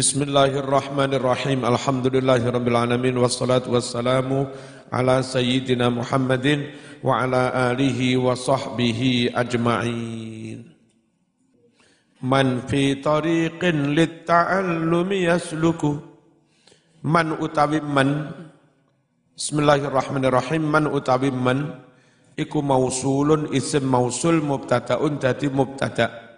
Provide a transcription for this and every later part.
Bismillahirrahmanirrahim. Alhamdulillahirabbil alamin wassalatu wassalamu ala sayyidina Muhammadin wa ala alihi wa sahbihi ajma'in. Man fi tariqin lit-ta'allumi yasluku. Man utawi man Bismillahirrahmanirrahim. Man utawi man iku mausulun isim mausul mubtadaun dadi mubtada'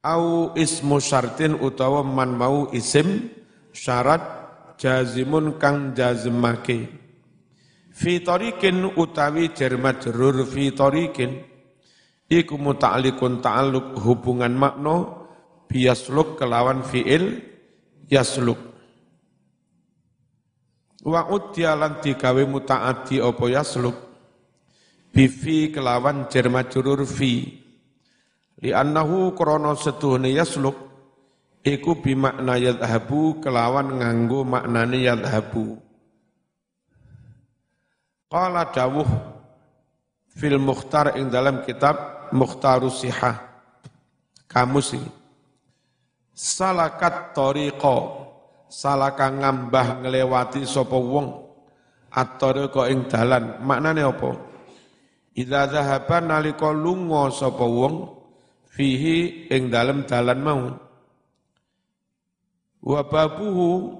au ismu syartin utawa man mau isim syarat jazimun kang jazmake fi tariqin utawi jar majrur fi tariqin iku muta'alliqun ta'alluq hubungan makna biyasluk kelawan fiil yasluk. Wa udya digawe mutaaddi apa yasluk? Bifi kelawan jar majrur fi Li annahu krono setuhne yasluk iku bimakna yadhabu kelawan nganggo maknane yadhabu. Qala dawuh fil mukhtar ing dalam kitab Mukhtarus Sihah. Kamus ini. Salakat tariqa salaka ngambah ngelewati sapa wong at-tariqa ing dalan maknane apa? Idza zahaba nalika lunga sapa wong fihi ing dalem dalan mau. Wa babuhu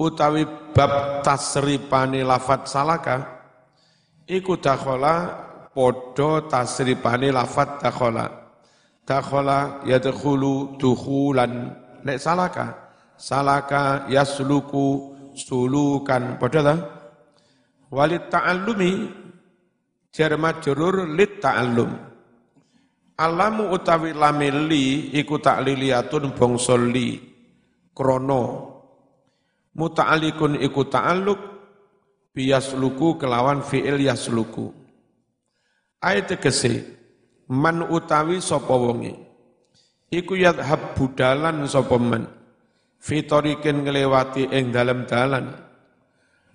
utawi bab tasripane lafat salaka iku dakhala padha tasripane lafat dakhala. Dakhala yadkhulu dukhulan. Nek salaka salaka yasluku sulukan. Padha ta? Walit ta'allumi jar majrur lit ta'allum Alamu utawi lamili iku takliliyatun bangsa li krana. Muta'alliqun iku ta'alluq biyasluku kelawan fi'il yasluku. Ayat tegese man utawi sapa wonge? Iku yadhab budalan sapa man? Fitorikin nglewati ing dalem dalan.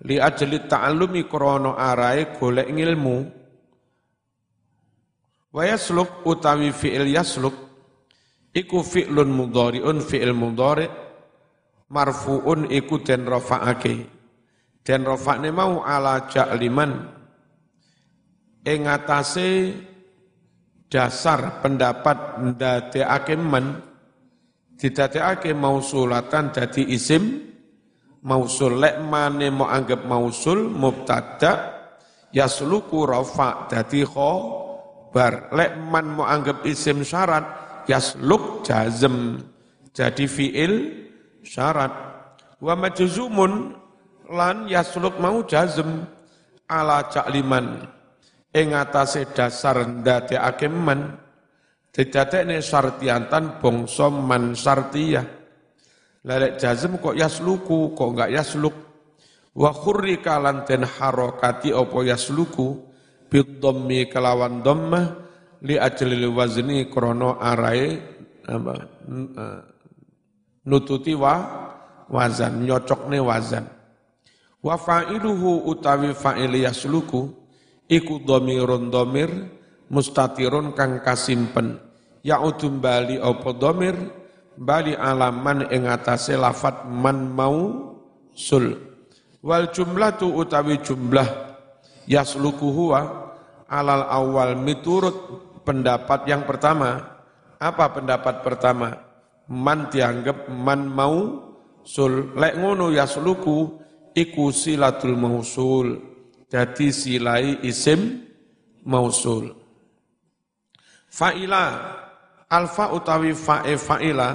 Li ajli ta'allumi krana arae golek ilmu Wa yasluk utawi fi'il yasluk iku fi'lun mudhari'un fi'il mudhari' marfu'un iku den rafa'ake. Den rafa'ne mau ala ja'liman ing atase dasar pendapat ndadekake men didadekake mausulatan dadi isim mausul lek mane mau anggap mausul mubtada yasluku rafa dadi kho bar. Lek man mau anggap isim syarat yasluk jazm. Jadi fiil syarat. Wa majzumun lan yasluk mau jazm. Ala cakliman ing atase dasar ndadekake man. Didadekne syartiantan bangsa man syartiyah. Lek jazm kok yasluku kok enggak yasluk? Wa khurrika lan den harokati apa yasluku bidhammi kelawan dhammah li ajlil wazni krono arai apa eh, nututi wa wazan nyocokne wazan. Wa fa'iluhu utawi fa'il yasluku iku dhamirun dhamir mustatirun kang kasimpen. Ya'udum bali apa dhamir bali alaman ing atase lafat man mau sul. Wal jumlatu utawi jumlah yasluku huwa alal awal miturut pendapat yang pertama. Apa pendapat pertama? Man dianggap man mau sul. Lek ngono yasluku iku silatul mausul. Jadi silai isim mausul. Fa'ila alfa utawi fa'e fa'ila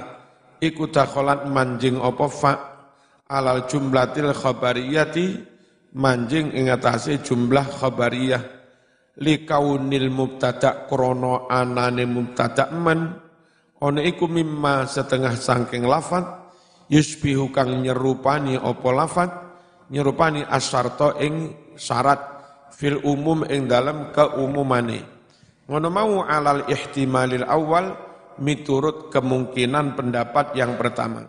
iku dakholat manjing opo fa' alal jumlatil khabariyati manjing ing atase jumlah khabariyah kaunil mubtada krana anane mubtada man. Ana iku mimma setengah sangking lafat yusbihu kang nyerupani apa lafat nyerupani asyarta ing syarat fil umum ing dalam keumumane. Ngono mau alal ihtimalil awal miturut kemungkinan pendapat yang pertama.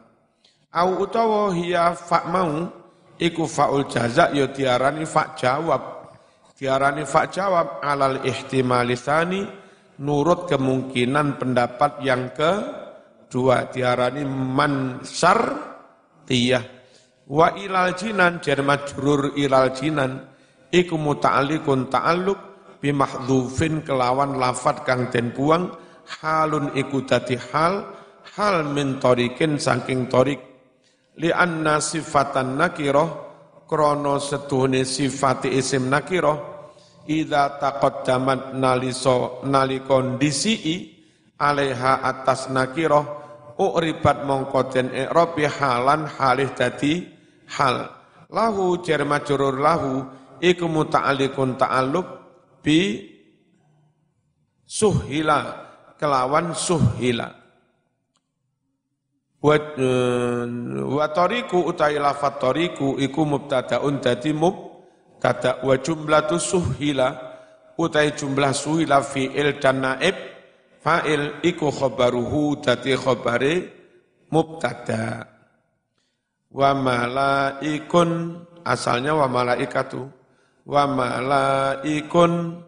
Au utawa hiya fa mau iku faul jaza ya diarani fa jawab. Diarani fa jawab alal ihtimali tsani nurut kemungkinan pendapat yang ke dua diarani man syar tiyah. Wa ilal jinan jar majrur ilal jinan. Iku muta'alliqun ta'alluq bi mahdhufin kelawan lafat kang den buang. Halun iku dadi hal hal min tarikin saking tarik li anna sifatan nakirah krana setuhune sifati isim nakirah idza taqaddamat naliso nali kondisi alaiha atas nakirah uribat mongko den i'rabi halan halih dadi hal. Lahu jar majrur lahu iku muta'alliqun ta'alluq bi suhila kelawan suhila wa eh, wa tariku utai lafat tariku iku mubtadaun dadi mubtada. Wa jumlatu suhila utai jumlah suhila fi'il dan naib fa'il iku khabaruhu dadi khabare mubtada. Wa malaikun asalnya wa malaikatu wa malaikun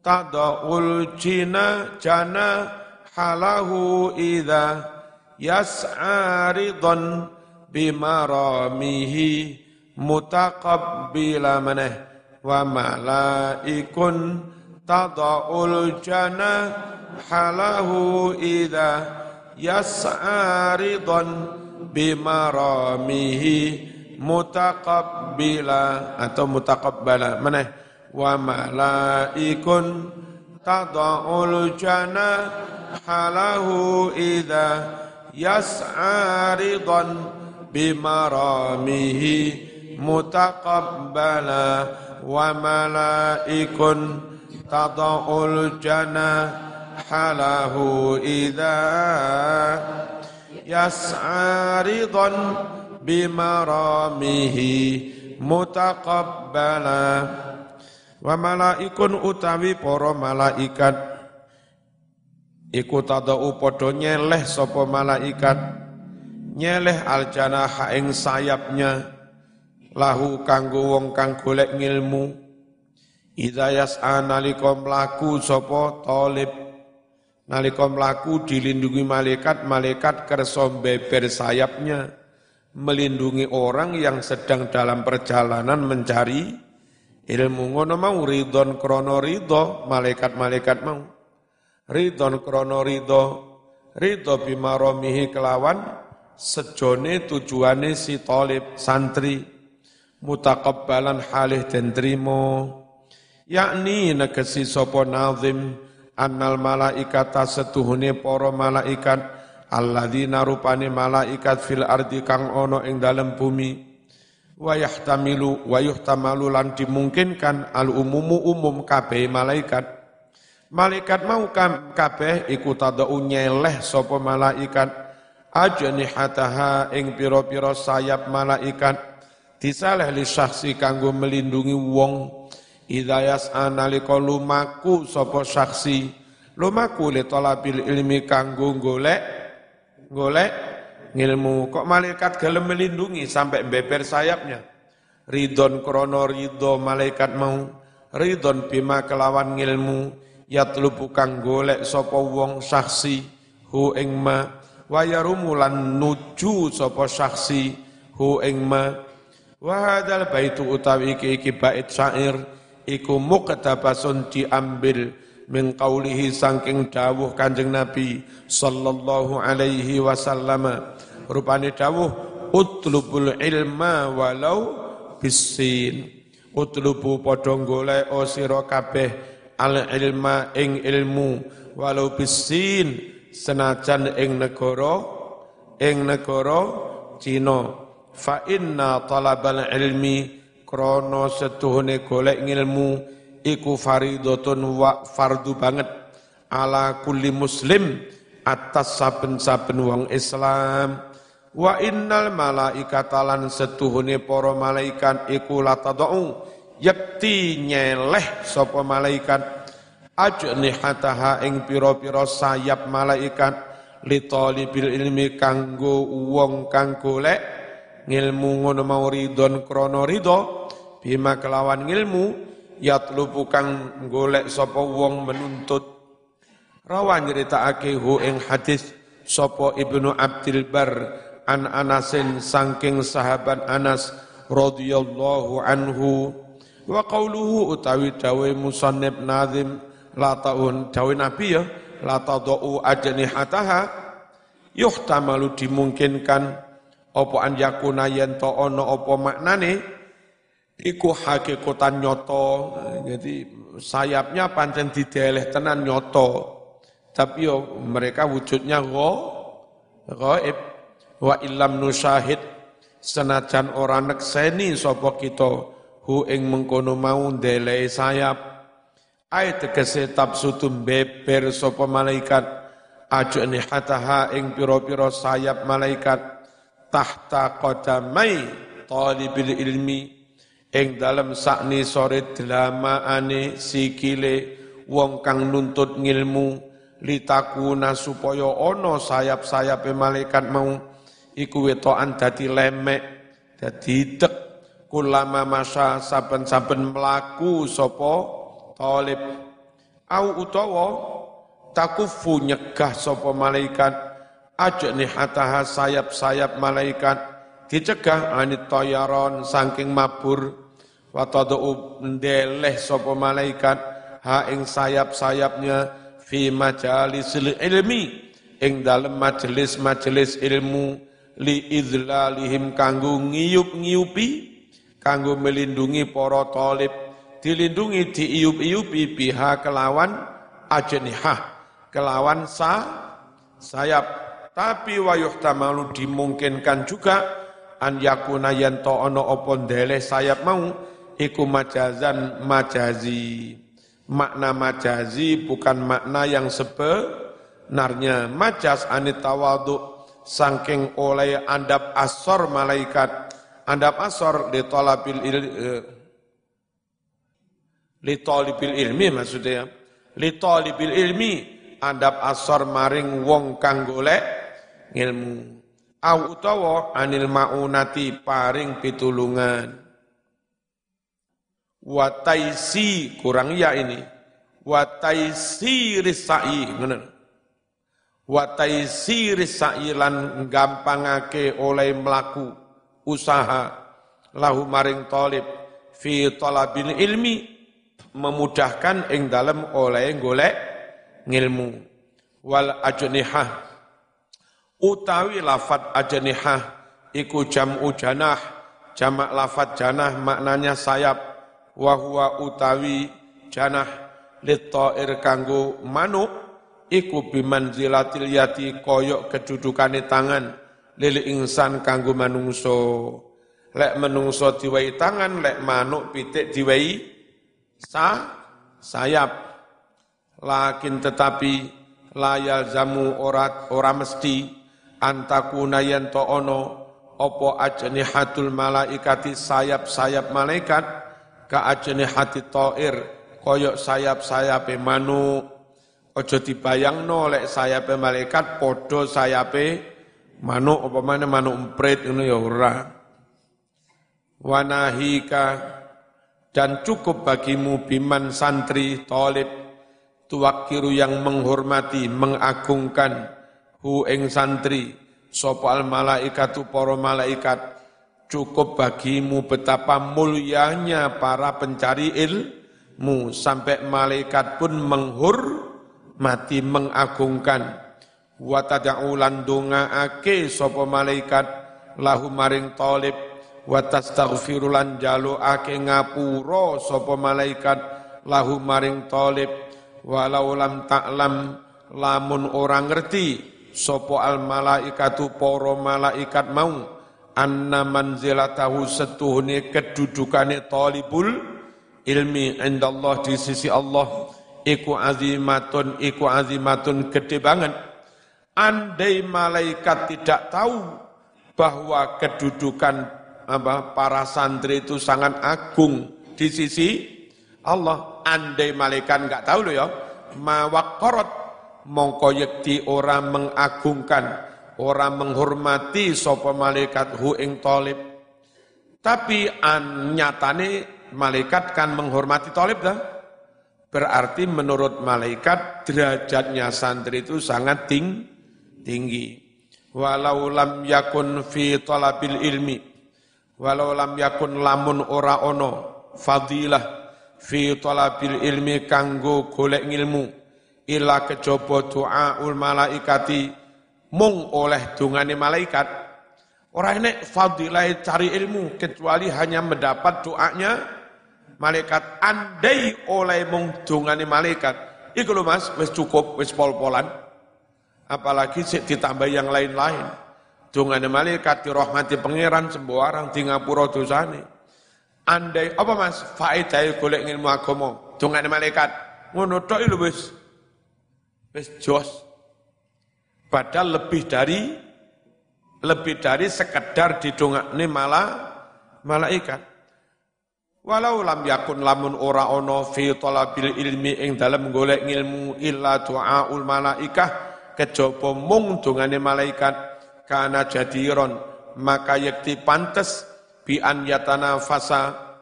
tada'ul jina jana halahu idha yas'a ridhan bimaramihi mutaqabbila maneh. Wa malaikun tada'ul jana halahu idha yas'a ridhan bimaramihi mutaqabbila atau mutaqabbala mana wa malaikun tada'ul jana halahu idza yas'a ridan bimaramihi mutaqabbala wa malaikun tada'ul jana halahu idza yas'a ridhan bimaramihi mutaqabbala wa malaikun utawi para malaikat iku tadau padha nyeleh sapa malaikat. Nyeleh aljana ing sayapnya. Lahu kanggo wong kang golek ngilmu. Idza yas'a nalika mlaku sapa talib. Nalika mlaku dilindungi malaikat, malaikat kersa beber sayapnya. Melindungi orang yang sedang dalam perjalanan mencari ilmu. Ngono mau ridon krono ridho malaikat-malaikat mau ridon krono ridho. Ridho bimaromihi kelawan sejone tujuane si tolib santri. Mutakabbalan halih dan trimo. Yakni negesi sopo nazim annal malaikata setuhune para malaikat alladzina rupane malaikat fil ardi kang ono ing dalem bumi. Wa yahtamilu wa yuhtamalu lan dimungkinkan al umumu umum kabeh malaikat malaikat mau kabeh iku tadau nyeleh sapa malaikat. Ajnihataha ing pira-pira sayap malaikat. Disaleh li syaksi kanggo melindungi wong. Idayas analika lumaku sapa saksi lumaku li talabil ilmi kanggo golek golek ngilmu. Kok malaikat gelem melindungi sampai beber sayapnya? Ridon krono ridho malaikat mau. Ridon bima kelawan ngilmu yatlubu kang golek sapa wong saksi hu ing ma wayarumulan nuju sapa saksi hu ing ma. Wa baitu utawi iki iki bait syair iku muqtabasun diambil min qaulihi saking dawuh Kanjeng Nabi sallallahu alaihi wasallam. Rupane dawuh utlubul ilma walau bisin. Utlubu padha golek sira kabeh al ilma ing ilmu walau bisin senajan ing negara ing negara Cina. Fa inna talabal ilmi krono setuhune golek ngilmu iku faridotun wa fardu banget. Ala kulli muslim atas saben-saben wong Islam. Wa innal malaikata lan setuhune para malaikat iku latadau yakti nyeleh sapa malaikat. Ajnihataha ing pira-pira sayap malaikat. Li talibil ilmi kanggo wong kang golek. Ngilmu ngono mau ridon krono ridho bima kelawan ngilmu yatlubu kang golek sapa wong menuntut. Rawan nyeritakake hu ing hadis sapa Ibnu Abdul Bar an Anasin sangking sahabat Anas radhiyallahu anhu wa qauluhu utawi dawe musannib nazim la taun dawe nabi ya la tadau ajnihataha. Yuhtamalu dimungkinkan apa an yakuna yen to ana apa maknane? Iku hakikatan nyoto jadi sayapnya pancen dideleh tenan nyoto tapi yo mereka wujudnya ghaib. Wa illam nusyahid senajan ora nekseni sapa kita hu ing mengkono mau ndeleh sayap. Ai tegese tabsutum beber sapa malaikat. Ajani hataha ing pira-pira sayap malaikat. Tahta qadamai talibil ilmi. Ing dalem sakni sore delamaane sikile wong kang nuntut ngilmu. Litakuna supaya ana sayap-sayape malaikat mau. Iku wetokan dadi lemek dadi dek kulama masa saben-saben mlaku sapa talib. Au utawa takufu nyegah sapa malaikat. Ajni hataha sayap-sayap malaikat. Dicegah anit toyaron saking mabur. Wa tadau ndeleh sapa malaikat. Ha ing sayap-sayapnya fi majalisil ilmi. Ing dalem majelis-majelis ilmu. Li idlalihim kanggo ngiyup-ngiyupi kanggo melindungi para talib. Dilindungi diiup-iupi biha kelawan ajnihah kelawan sa sayap. Tapi wayuh tamalu dimungkinkan juga an yakuna yanto ono dele sayap mau iku majazan majazi. Makna majazi bukan makna yang sebenarnya. Majaz anit tawadu sangking oleh andap asor malaikat andap asor di tolabil il, eh, li ilmi maksudnya li tolibil ilmi andap asor maring wong kang golek ilmu. Au utawa anil maunati paring pitulungan. Wataisi kurang ya ini. Wataisi risai ngono. Wataisi risai lan gampangake oleh melaku usaha lahu maring talib fi talabil ilmi memudahkan ing dalam oleh golek ngilmu. Wal ajnihah utawi lafat ajnihah iku jam'u janah jamak lafat janah maknanya sayap wa huwa utawi janah litair kanggo manuk iku bimanzilatil yati koyok kedudukane tangan lil insan kanggo manungso lek menungso diwai tangan lek manuk pitik diwai sa sayap. Lakin tetapi layal zamu ora ora mesti. Antakuna yen to ono opo ajnihatul malaikati sayap-sayap malaikat ka ajene hati ta'ir koyok sayap-sayape manuk. Ojo dibayangno lek sayape malaikat podo sayape manuk apa mana? Manuk emprit ngono ya ora. Wanahika dan cukup bagimu biman santri tolib tuwakiru yang menghormati mengagungkan hu ing santri sopal malaikatu para malaikat. Cukup bagimu betapa mulianya para pencari ilmu sampai malaikat pun menghormati mengagungkan wa tad'u lan dongaake sapa malaikat. Lahu maring talib. Wa tastaghfiru lan jaluake ngapura sapa malaikat. Lahu maring talib. Walau lam ta'lam lamun orang ngerti sapa al malaikatu para malaikat mau. Anna manzilatahu setuhune kedudukane talibul ilmi indallah di sisi Allah. Iku azimatun iku azimatun gede banget andai malaikat tidak tahu bahwa kedudukan apa para santri itu sangat agung di sisi Allah andai malaikat enggak tahu loh ya. Mawakkorot mongko yekti orang mengagungkan orang menghormati sapa malaikat hu ing talib tapi an nyatane malaikat kan menghormati talib dah. Berarti menurut malaikat derajatnya santri itu sangat ting, tinggi. Walau lam yakun fi talabil ilmi walau lam yakun lamun ora ono fadilah fi talabil ilmi kanggo golek ilmu ila kejaba doaul malaikati mung oleh dungane malaikat orang enek fadilah cari ilmu kecuali hanya mendapat doanya malaikat. Andai oleh mung dungane malaikat iku lho Mas wis cukup wis pol-polan apalagi ditambah yang lain-lain. Dungane malaikat dirahmati pangeran sembarang di ngapura dosane. Andai apa Mas faedah golek ilmu agama dungane malaikat ngono tok lho wis wis jos. Padahal lebih dari lebih dari sekedar didongakne malah malaikat. Walau lam yakun lamun ora ono fi talabil ilmi ing dalam golek ilmu illa du'aul malaikah kejaba mung dongane malaikat kana jadiron maka yakti pantes bi an yatana fasa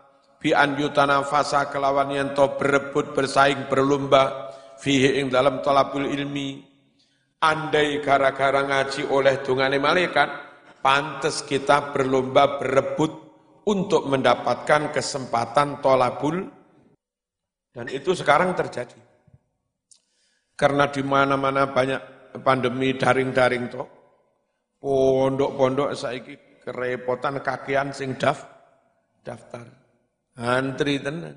bi an yutana fasa kelawan yen to berebut bersaing berlomba fihi ing dalam talabul ilmi. Andai gara-gara ngaji oleh dongane malaikat pantes kita berlomba berebut untuk mendapatkan kesempatan tolabul. Dan itu sekarang terjadi. Karena di mana-mana banyak pandemi daring-daring to. Pondok-pondok saiki kerepotan kakean sing daf daftar. Antri tenan.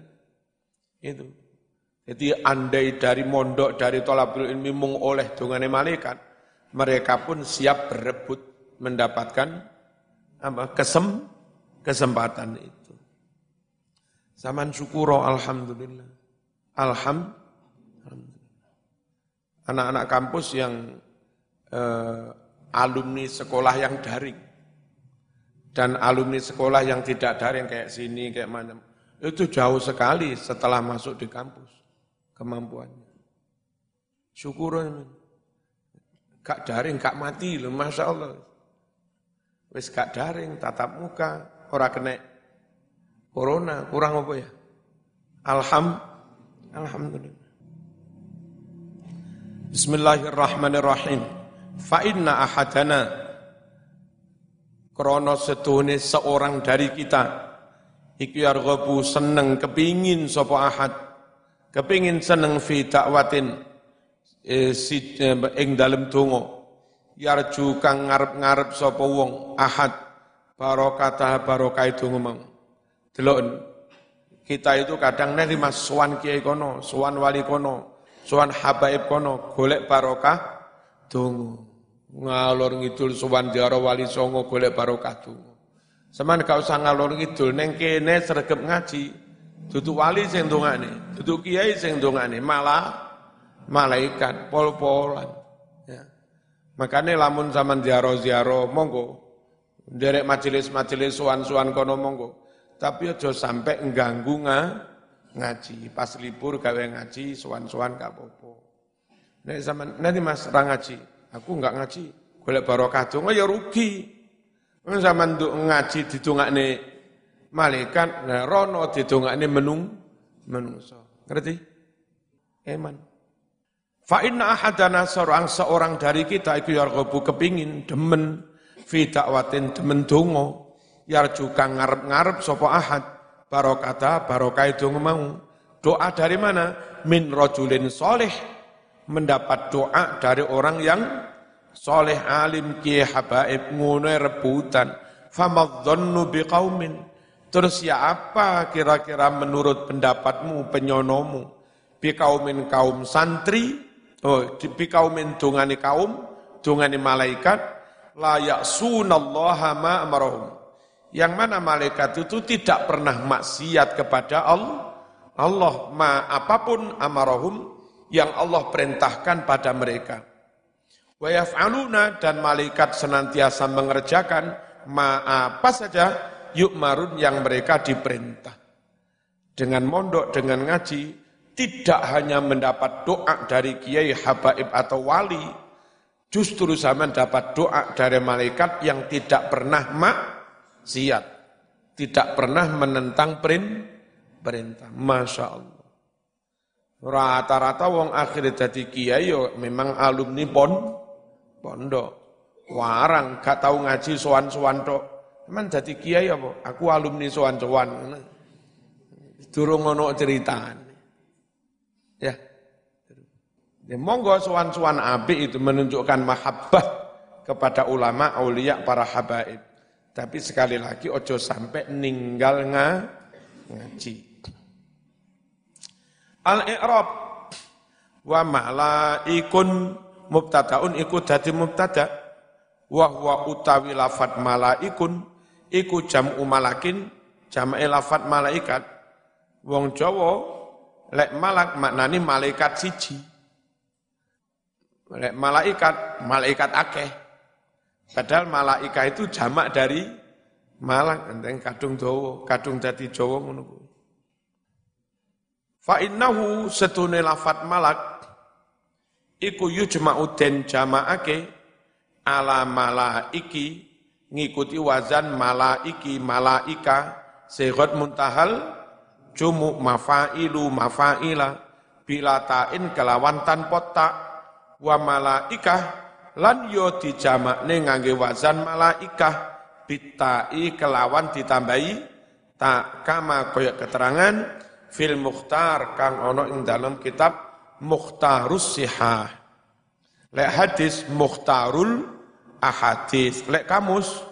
Itu. Jadi andai dari mondok, dari tolabul ilmi mung oleh dungane malaikat, mereka pun siap berebut mendapatkan apa kesem kesempatan itu. Zaman syukuro alhamdulillah. Alhamdulillah anak-anak kampus yang eh, alumni sekolah yang daring. Dan alumni sekolah yang tidak daring kayak sini kayak mana itu jauh sekali setelah masuk di kampus kemampuannya. Syukur gak daring gak mati loh masya Allah. Wis gak daring tatap muka ora kena corona kurang apa ya? Alham alhamdulillah Bismillahirrahmanirrahim. Fa inna ahadana. Setune seorang dari kita. Iku yarghabu seneng kepingin sapa ahad. Kepingin seneng fi dakwatin e, si, e, ing dalem donga. Yarju kang ngarep-ngarep sapa wong ahad. Barokah barokah donga mau delok kita itu kadang nek mas sowan kiai kono sowan wali kono sowan habaib kono golek barokah donga. Ngalor ngidul sowan diara wali songo golek barokah donga. Seman gak usah ngalor ngidul neng kene sregep ngaji. Duduk wali sing dongane duduk kiai sing dongane malah malaikat pol-polan. Ya. makanya lamun zaman ziarah-ziarah monggo. Derek majelis-majelis suan-suan kono monggo. Tapi aja sampai ngganggu ngaji. Pas libur gawe ngaji, suan-suan gak apa-apa. Nek zaman nanti Mas ra ngaji, aku enggak ngaji. Golek barokah donga ya rugi. Nek zaman nduk ngaji didongakne malaikat, nah rono didongakne menung menungso. Ngerti? Eman. Fa inna ahadana seorang seorang dari kita iku yarghabu kepingin demen fi dakwatin demen donga yarju kang ngarep-ngarep sapa ahad barokata barokah itu mau. Doa dari mana? Min rojulin soleh. Mendapat doa dari orang yang soleh alim ki habaib ngono rebutan. Famadzannu biqaumin. Terus ya apa kira-kira menurut pendapatmu, penyonomu? Biqaumin kaum santri, oh, biqaumin dungani kaum, dungani malaikat, layak sunallaha ma amarahum yang mana malaikat itu tidak pernah maksiat kepada Allah. Allah ma apa pun amarahum yang Allah perintahkan pada mereka. Wa yaf'aluna dan malaikat senantiasa mengerjakan ma apa saja yuk marun yang mereka diperintah. Dengan mondok, dengan ngaji, tidak hanya mendapat doa dari kiai, habaib atau wali, justru zaman dapat doa dari malaikat yang tidak pernah mak siap. Tidak pernah menentang perintah. Masya Allah. Rata-rata wong akhir jadi kiai yo memang alumni pon pondok. warang gak tahu ngaji sowan-sowan tok. Emang dadi kiai apa? Aku alumni sowan-sowan. Durung ono cerita. Ya. Ya monggo sowan-sowan apik itu menunjukkan mahabbah kepada ulama, aulia, para habaib. Tapi sekali lagi ojo sampai ninggal nga, ngaji. Al-i'rab. Wa malaikun mubtadaun iku dadi mubtada. Wa huwa utawi lafat malaikun iku jam'u malakin jam'e lafat malaikat. Wong Jawa lek malak maknani malaikat siji. Lek malaikat malaikat akeh padahal malaika itu jamak dari malak enteng kadung dawa kadung dadi Jawa ngono kuwi. Fa innahu setune lafat malak iku yujma'u den jama'ake ala malaiki ngikuti wazan malaiki malaika segot muntahal jumu mafailu mafaila bila ta'in kelawan tanpa tak wa malaika lan yo dijamakne ngangge wazan malaika bitai kelawan ditambahi tak kama koyok keterangan fil mukhtar kang ono ing dalam kitab mukhtarus sihah. Lek hadis mukhtarul ahadis. Lek kamus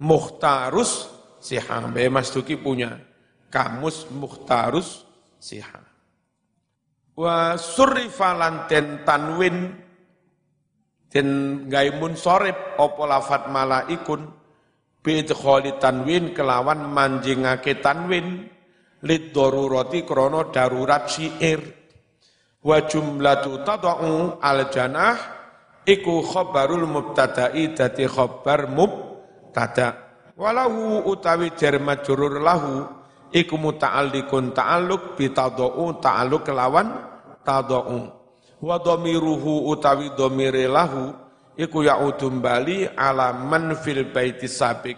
mukhtarus sihah. Be Mas Duki punya kamus mukhtarus sihah. Wa surrifa lanten tanwin den gawe munsorib apa lafat malaikun bi tanwin kelawan manjingake tanwin lid darurati krana darurat syair. Wa jumlatu tada'u al janah iku khabarul mubtada'i dadi khabar mubtada. Walahu utawi jar majrur lahu iku muta'alliqun ta'alluq bi tada'u ta'alluq kelawan tada'u wa dhamiruhu utawi dhamire lahu iku ya'udum bali ala man fil baiti sabik.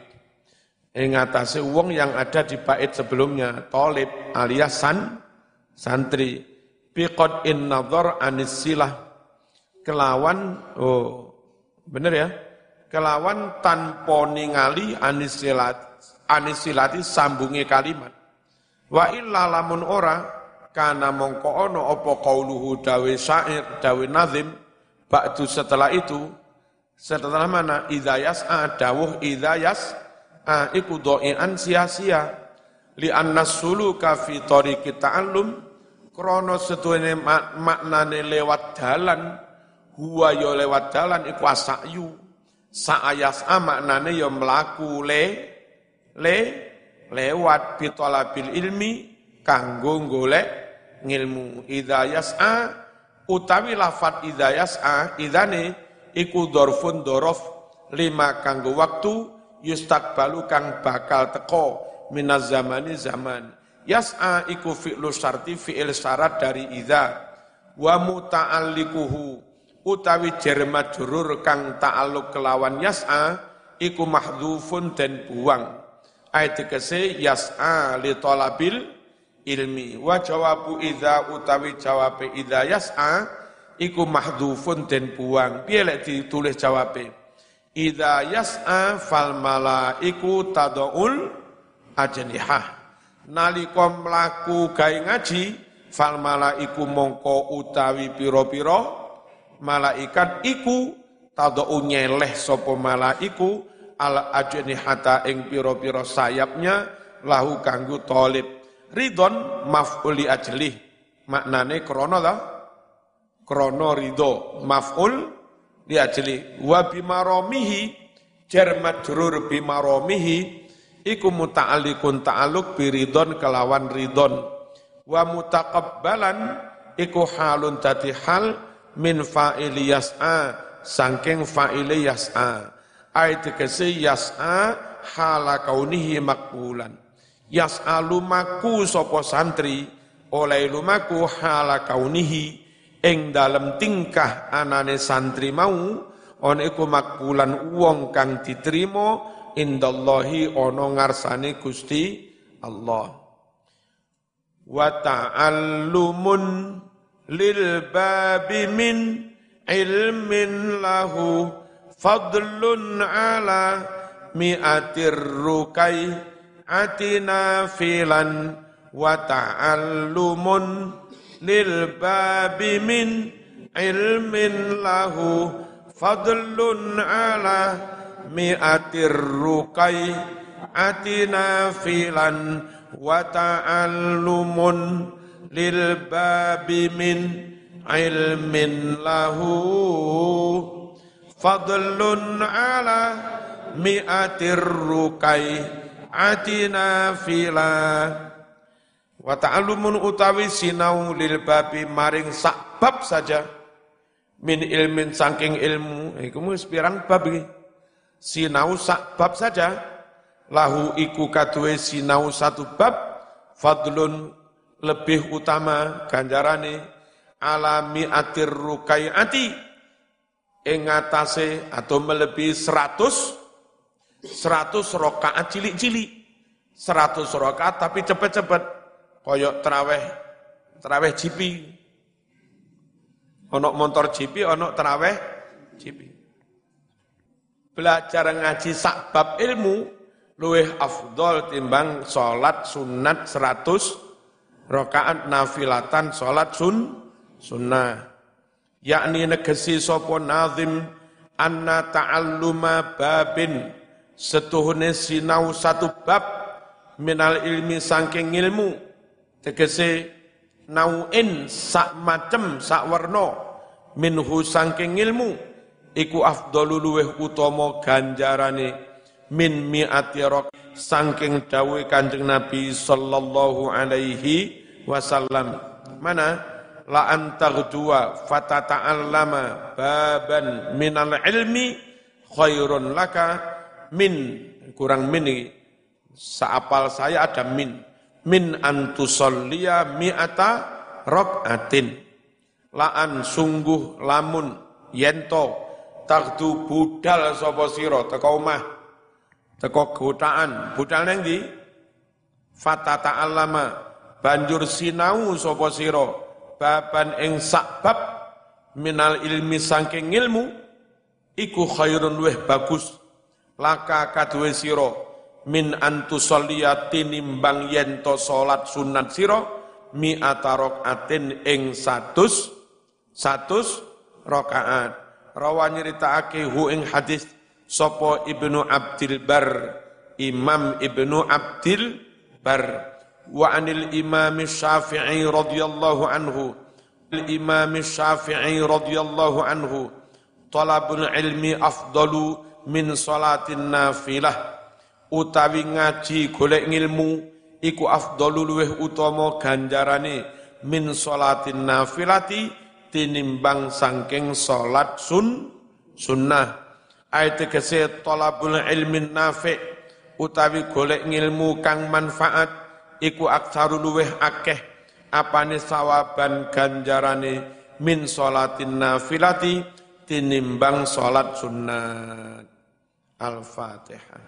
Ing atase wong yang ada di bait sebelumnya talib alias san santri. Biqad in nazar anis silah. Kelawan oh bener ya? Kelawan tanpa ningali anis silat anis silati sambungi kalimat. Wa illa lamun ora kana mongko ono apa qauluhu dawe syair dawe nazim ba'du setelah itu setelah mana idza yas'a dawuh idza yas'a iku doian sia-sia li anna suluka fi tariqi ta'allum Krono setuene mak maknane lewat dalan, huwa yo lewat dalan iku asakyu. Saayas a maknane yo melaku le le lewat bitolabil ilmi kanggo golek ngilmu. Idayas a utawi lafat idayas a idane iku dorfun dorof lima kanggo waktu yustakbalu kang bakal teko minaz zamani zaman. Yas'a iku fi'lu syarti fi'il syarat dari idza wa muta'allikuhu utawi jar majrur kang ta'alluq kelawan yas'a iku mahdhufun dan buang. Ayat kese yas'a li talabil ilmi. Wa jawabu idza utawi jawab idza yas'a iku mahdhufun dan buang. Piye lek ditulis jawabe? Idza yas'a fal malaiku tadul ajnihah. Nalika mlaku gawe ngaji fal malaiku mongko utawi pira-pira malaikat iku tadau nyeleh sapa malaiku al ajnihata ing pira-pira sayapnya lahu kanggo talib ridon maf'uli ajlih. Maknane krana ta? Krana ridho maf'ul li ajli wa bimaramihi jar majrur bimaramihi iku muta'alliqun ta'alluq biridon kelawan ridon wa mutaqabbalan iku halun tadi hal min fa'ili yas'a sangking fa'ili yas'a. Ayat kesi yas'a hala kaunihi makbulan yas'a lumaku sopo santri oleh lumaku hala kaunihi. Ing dalam tingkah anane santri mau on iku makbulan uang kang diterima indallahi ono ngarsane Gusti Allah. Wa ta'allumun lil babi min ilmin lahu fadlun ala mi'atir rukai atina filan wa ta'allumun lil babi min ilmin lahu fadlun ala mi'atir rukai atina filan wa ta'allumun lil babi min ilmin lahu atina fila. Wa ta'allumun utawi sinau lil babi maring sak bab saja. Min ilmin saking ilmu. Iku wis pirang bab iki? Sinau sak bab saja. Lahu iku kaduwe sinau satu bab. Fadlun lebih utama ganjarane alami atir rukai ati ing atau melebihi seratus seratus rokaat cilik-cilik. seratus rokaat tapi cepet-cepet. Koyok teraweh, teraweh jipi. Onok motor jipi, onok teraweh jipi. Belajar ngaji sakbab ilmu, luweh afdol timbang sholat sunat seratus rokaat nafilatan sholat sun sunnah. Yakni negesi sopo nazim anna ta'alluma babin setuhune sinau satu bab minal ilmi sangking ilmu. Tegese nauin sak macem sak warna minhu sangking ilmu. Iku afdalu luweh utama ganjarane min mi'ati rok sangking dawe kanjeng Nabi sallallahu alaihi wasallam. Mana? La antagdua fatata'allama baban minal ilmi khairun laka min kurang min seapal saya ada min. Min antusollia mi'ata rok'atin. Laan sungguh lamun yento. Takdu budal sapa sira teko omah teko gotaan budal nang ndi? Fata ta'allama banjur sinau sapa sira baban ing sakbab minal ilmi saking ilmu iku khairun weh bagus laka kaduwe sira. Min antusolliya tinimbang yen to salat sunat sira mi atin ing satus satus rakaat. Rawa nyritakake hu ing hadis sapa Ibnu Abdil Bar? Imam Ibnu Abdil Bar. Wa anil Imam Syafi'i radhiyallahu anhu. Imam Syafi'i radhiyallahu anhu. Talabul ilmi afdalu min salatin nafilah utawi ngaji golek ngilmu iku afdalu luweh utama ganjarane min salatin nafilati tinimbang sangking salat sun sunnah. Ayat kese talabul ilmin nafi utawi golek ngilmu kang manfaat iku aksaru luweh akeh apane sawaban ganjarane min salatin nafilati tinimbang salat sunnah Al-Fatihah.